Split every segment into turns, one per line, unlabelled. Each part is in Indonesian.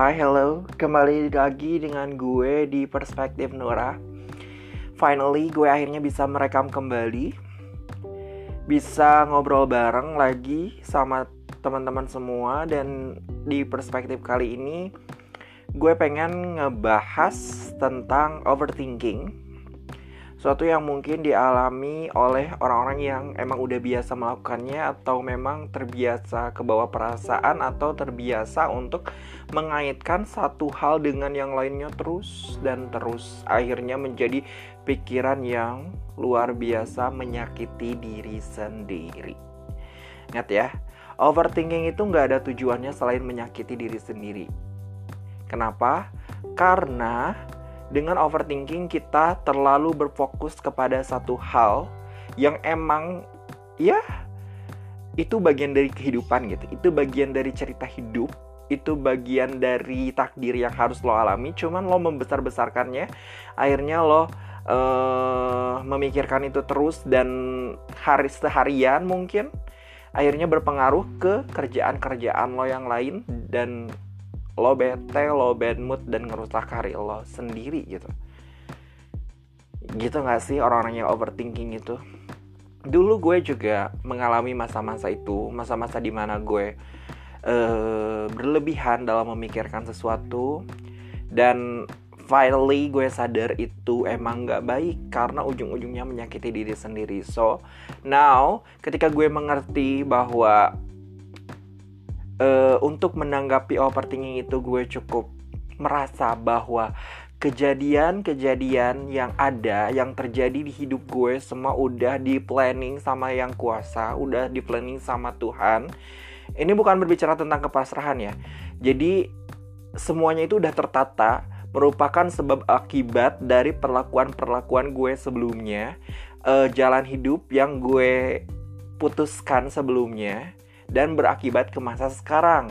Hai, hello. Kembali lagi dengan gue di Perspektif Nora. Finally, gue akhirnya bisa merekam kembali. Bisa ngobrol bareng lagi sama teman-teman semua dan di perspektif kali ini gue pengen ngebahas tentang overthinking suatu yang mungkin dialami oleh orang-orang yang emang udah biasa melakukannya atau memang terbiasa kebawa perasaan atau terbiasa untuk mengaitkan satu hal dengan yang lainnya terus dan terus akhirnya menjadi pikiran yang luar biasa menyakiti diri sendiri. Ingat ya, overthinking itu nggak ada tujuannya selain menyakiti diri sendiri. Kenapa? Karena dengan overthinking kita terlalu berfokus kepada satu hal yang emang ya itu bagian dari kehidupan gitu. Itu bagian dari cerita hidup, itu bagian dari takdir yang harus lo alami. Cuman lo membesar-besarkannya, akhirnya lo uh, memikirkan itu terus dan hari seharian mungkin akhirnya berpengaruh ke kerjaan-kerjaan lo yang lain dan lo bete, lo bad mood dan ngerusak hari lo sendiri gitu. Gitu gak sih orang-orang yang overthinking itu? Dulu gue juga mengalami masa-masa itu, masa-masa di mana gue uh, berlebihan dalam memikirkan sesuatu dan finally gue sadar itu emang gak baik karena ujung-ujungnya menyakiti diri sendiri. So now ketika gue mengerti bahwa uh, untuk menanggapi overthinking itu gue cukup merasa bahwa kejadian-kejadian yang ada yang terjadi di hidup gue semua udah di planning sama yang kuasa, udah di planning sama Tuhan. Ini bukan berbicara tentang kepasrahan ya. Jadi semuanya itu udah tertata merupakan sebab akibat dari perlakuan-perlakuan gue sebelumnya, uh, jalan hidup yang gue putuskan sebelumnya dan berakibat ke masa sekarang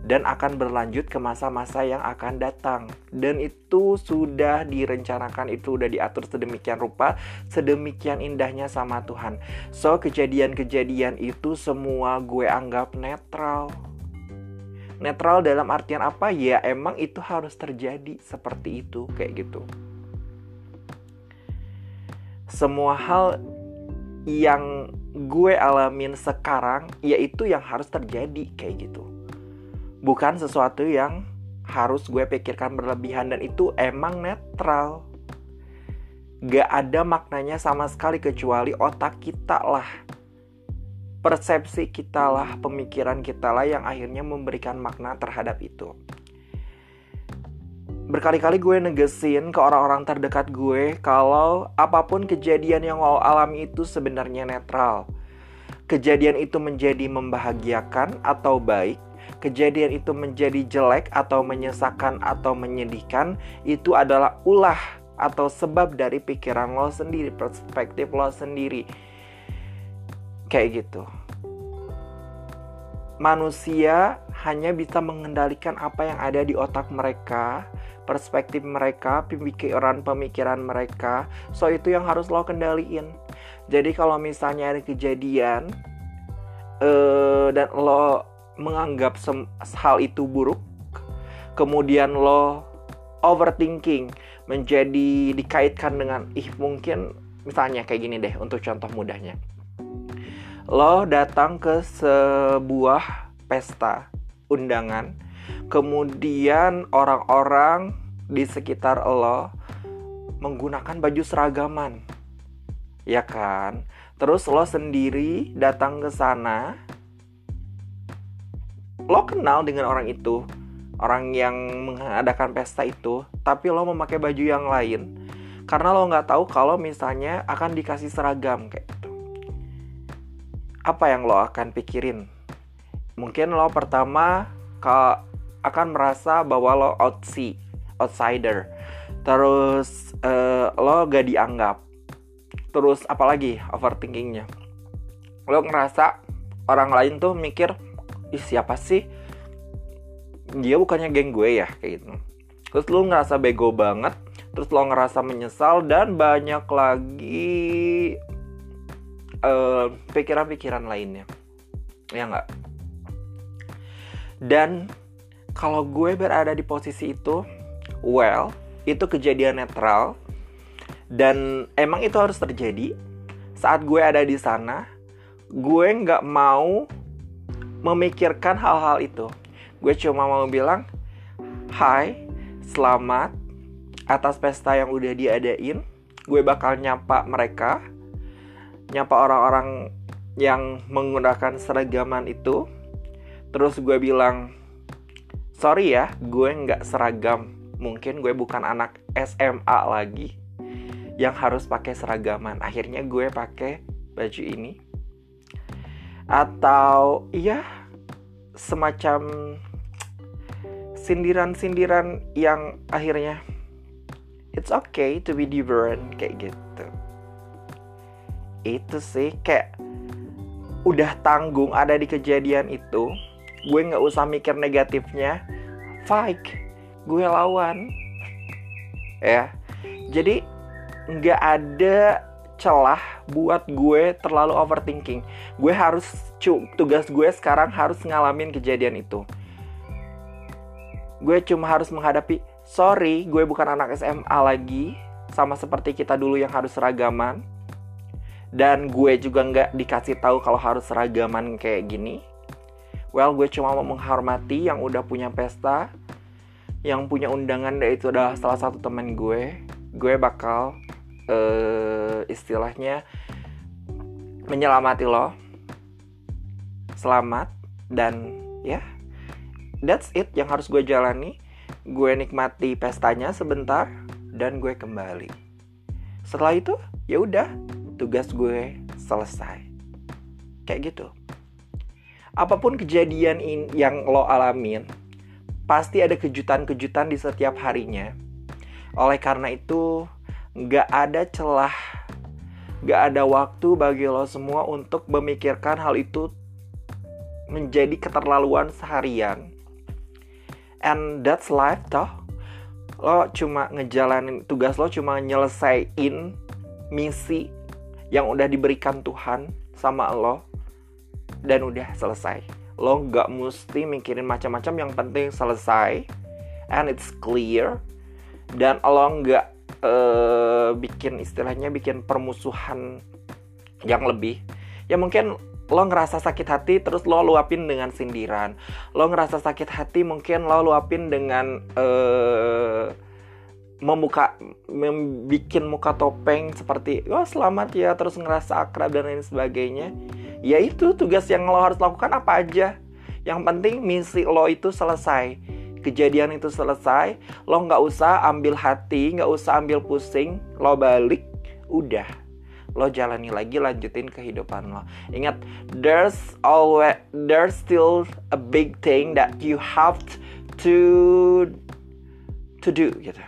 dan akan berlanjut ke masa-masa yang akan datang. Dan itu sudah direncanakan itu sudah diatur sedemikian rupa sedemikian indahnya sama Tuhan. So kejadian-kejadian itu semua gue anggap netral. Netral dalam artian apa? Ya emang itu harus terjadi seperti itu kayak gitu. Semua hal yang gue alamin sekarang yaitu yang harus terjadi kayak gitu. Bukan sesuatu yang harus gue pikirkan berlebihan dan itu emang netral. Gak ada maknanya sama sekali kecuali otak kita lah persepsi kita lah pemikiran kita lah yang akhirnya memberikan makna terhadap itu berkali-kali gue negesin ke orang-orang terdekat gue kalau apa pun kejadian yang lo alami itu sebenarnya netral. Kejadian itu menjadi membahagiakan atau baik, kejadian itu menjadi jelek atau menyesakan atau menyedihkan, itu adalah ulah atau sebab dari pikiran lo sendiri, perspektif lo sendiri. Kayak gitu. Manusia hanya bisa mengendalikan apa yang ada di otak mereka perspektif mereka, pemikiran-pemikiran mereka. So itu yang harus lo kendaliin. Jadi kalau misalnya ada kejadian uh, dan lo menganggap hal itu buruk, kemudian lo overthinking menjadi dikaitkan dengan ih mungkin misalnya kayak gini deh untuk contoh mudahnya. Lo datang ke sebuah pesta undangan. Kemudian orang-orang di sekitar lo menggunakan baju seragaman. Ya kan? Terus lo sendiri datang ke sana. Lo kenal dengan orang itu orang yang mengadakan pesta itu tapi lo memakai baju yang lain. Karena lo nggak tahu kalau misalnya akan dikasih seragam kayak gitu. Apa yang lo akan pikirin mungkin lo pertama kalau akan merasa bahwa lo outsee, outsider. Terus uh, lo gak dianggap. Terus apalagi overthinkingnya. Lo ngerasa orang lain tuh mikir, ih siapa sih? Dia bukannya geng gue ya kayak gitu. Terus lo ngerasa bego banget. Terus lo ngerasa menyesal dan banyak lagi eh, pikiran-pikiran uh, lainnya. Ya nggak? Dan kalau gue berada di posisi itu well itu kejadian netral. Dan emang itu harus terjadi. Saat gue ada di sana gue nggak mau memikirkan hal-hal itu. Gue cuma mau bilang hai selamat atas pesta yang udah diadain. Gue bakal nyapa mereka nyapa orang-orang yang menggunakan seragaman itu terus gue bilang sorry ya gue nggak seragam. Mungkin gue bukan anak SMA lagi yang harus pakai seragaman. Akhirnya gue pakai baju ini. Atau ya semacam sindiran-sindiran yang akhirnya it's okay to be different kayak gitu. Itu sih kayak udah tanggung ada di kejadian itu gue nggak usah mikir negatifnya. Fight gue lawan. Ya. Jadi nggak ada celah buat gue terlalu overthinking. Gue harus tugas gue sekarang harus ngalamin kejadian itu. Gue cuma harus menghadapi sorry gue bukan anak SMA lagi sama seperti kita dulu yang harus seragaman. Dan gue juga nggak dikasih tahu kalau harus seragaman kayak gini well gue cuma mau menghormati yang udah punya pesta yang punya undangan dan itu adalah salah satu teman gue. Gue bakal uh, istilahnya menyelamati lo. Selamat dan ya yeah, that's it yang harus gue jalani. Gue nikmati pestanya sebentar dan gue kembali. Setelah itu ya udah tugas gue selesai. Kayak gitu apa pun kejadian in, yang lo alamin, pasti ada kejutan-kejutan di setiap harinya. Oleh karena itu, nggak ada celah, nggak ada waktu bagi lo semua untuk memikirkan hal itu menjadi keterlaluan seharian. And that's life toh. Lo cuma ngejalanin tugas lo cuma nyelesain misi yang udah diberikan Tuhan sama lo dan udah selesai. Lo nggak mesti mikirin macam-macam yang penting selesai and it's clear. Dan lo nggak uh, bikin istilahnya bikin permusuhan yang lebih. Ya mungkin lo ngerasa sakit hati terus lo luapin dengan sindiran. Lo ngerasa sakit hati mungkin lo luapin dengan uh, membuka membikin muka topeng seperti wah oh, selamat ya terus ngerasa akrab dan lain sebagainya ya itu tugas yang lo harus lakukan apa aja. Yang penting misi lo itu selesai. Kejadian itu selesai lo nggak usah ambil hati nggak usah ambil pusing lo balik udah. Lo jalani lagi lanjutin kehidupan lo. Ingat there's always there's still a big thing that you have to to do gitu.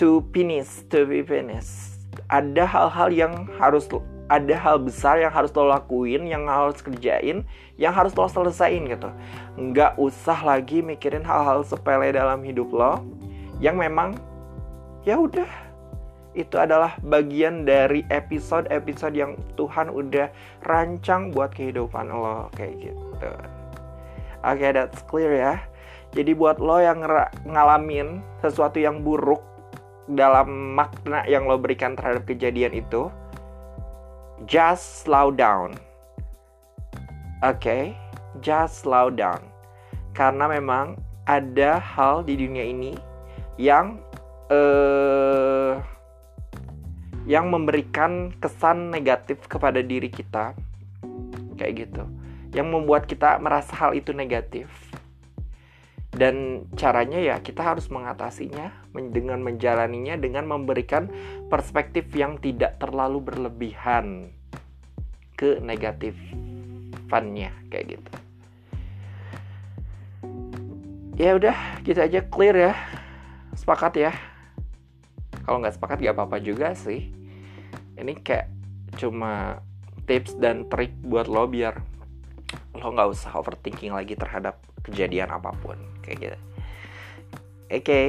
To finish to be finished. Ada hal-hal yang harus ada hal besar yang harus lo lakuin, yang harus kerjain, yang harus lo selesaiin gitu. Nggak usah lagi mikirin hal-hal sepele dalam hidup lo, yang memang ya udah itu adalah bagian dari episode-episode yang Tuhan udah rancang buat kehidupan lo kayak gitu. Oke, okay, that's clear ya. Jadi buat lo yang ngalamin sesuatu yang buruk dalam makna yang lo berikan terhadap kejadian itu, just slow down. Oke, okay? just slow down. Karena memang ada hal di dunia ini yang uh, yang memberikan kesan negatif kepada diri kita kayak gitu yang membuat kita merasa hal itu negatif dan caranya ya kita harus mengatasinya dengan menjalaninya dengan memberikan perspektif yang tidak terlalu berlebihan ke negatifannya kayak gitu. Ya udah gitu aja clear ya. Sepakat ya. Kalau nggak sepakat gak apa-apa juga sih. Ini kayak cuma tips dan trik buat lo biar lo nggak usah overthinking lagi terhadap kejadian apa pun kayak gitu. Oke okay.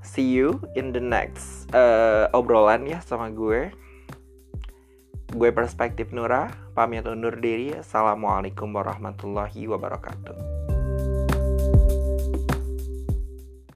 see you in the next uh, obrolan ya sama gue. Gue perspektif Nura pamit undur diri. Assalamualaikum warahmatullahi wabarakatuh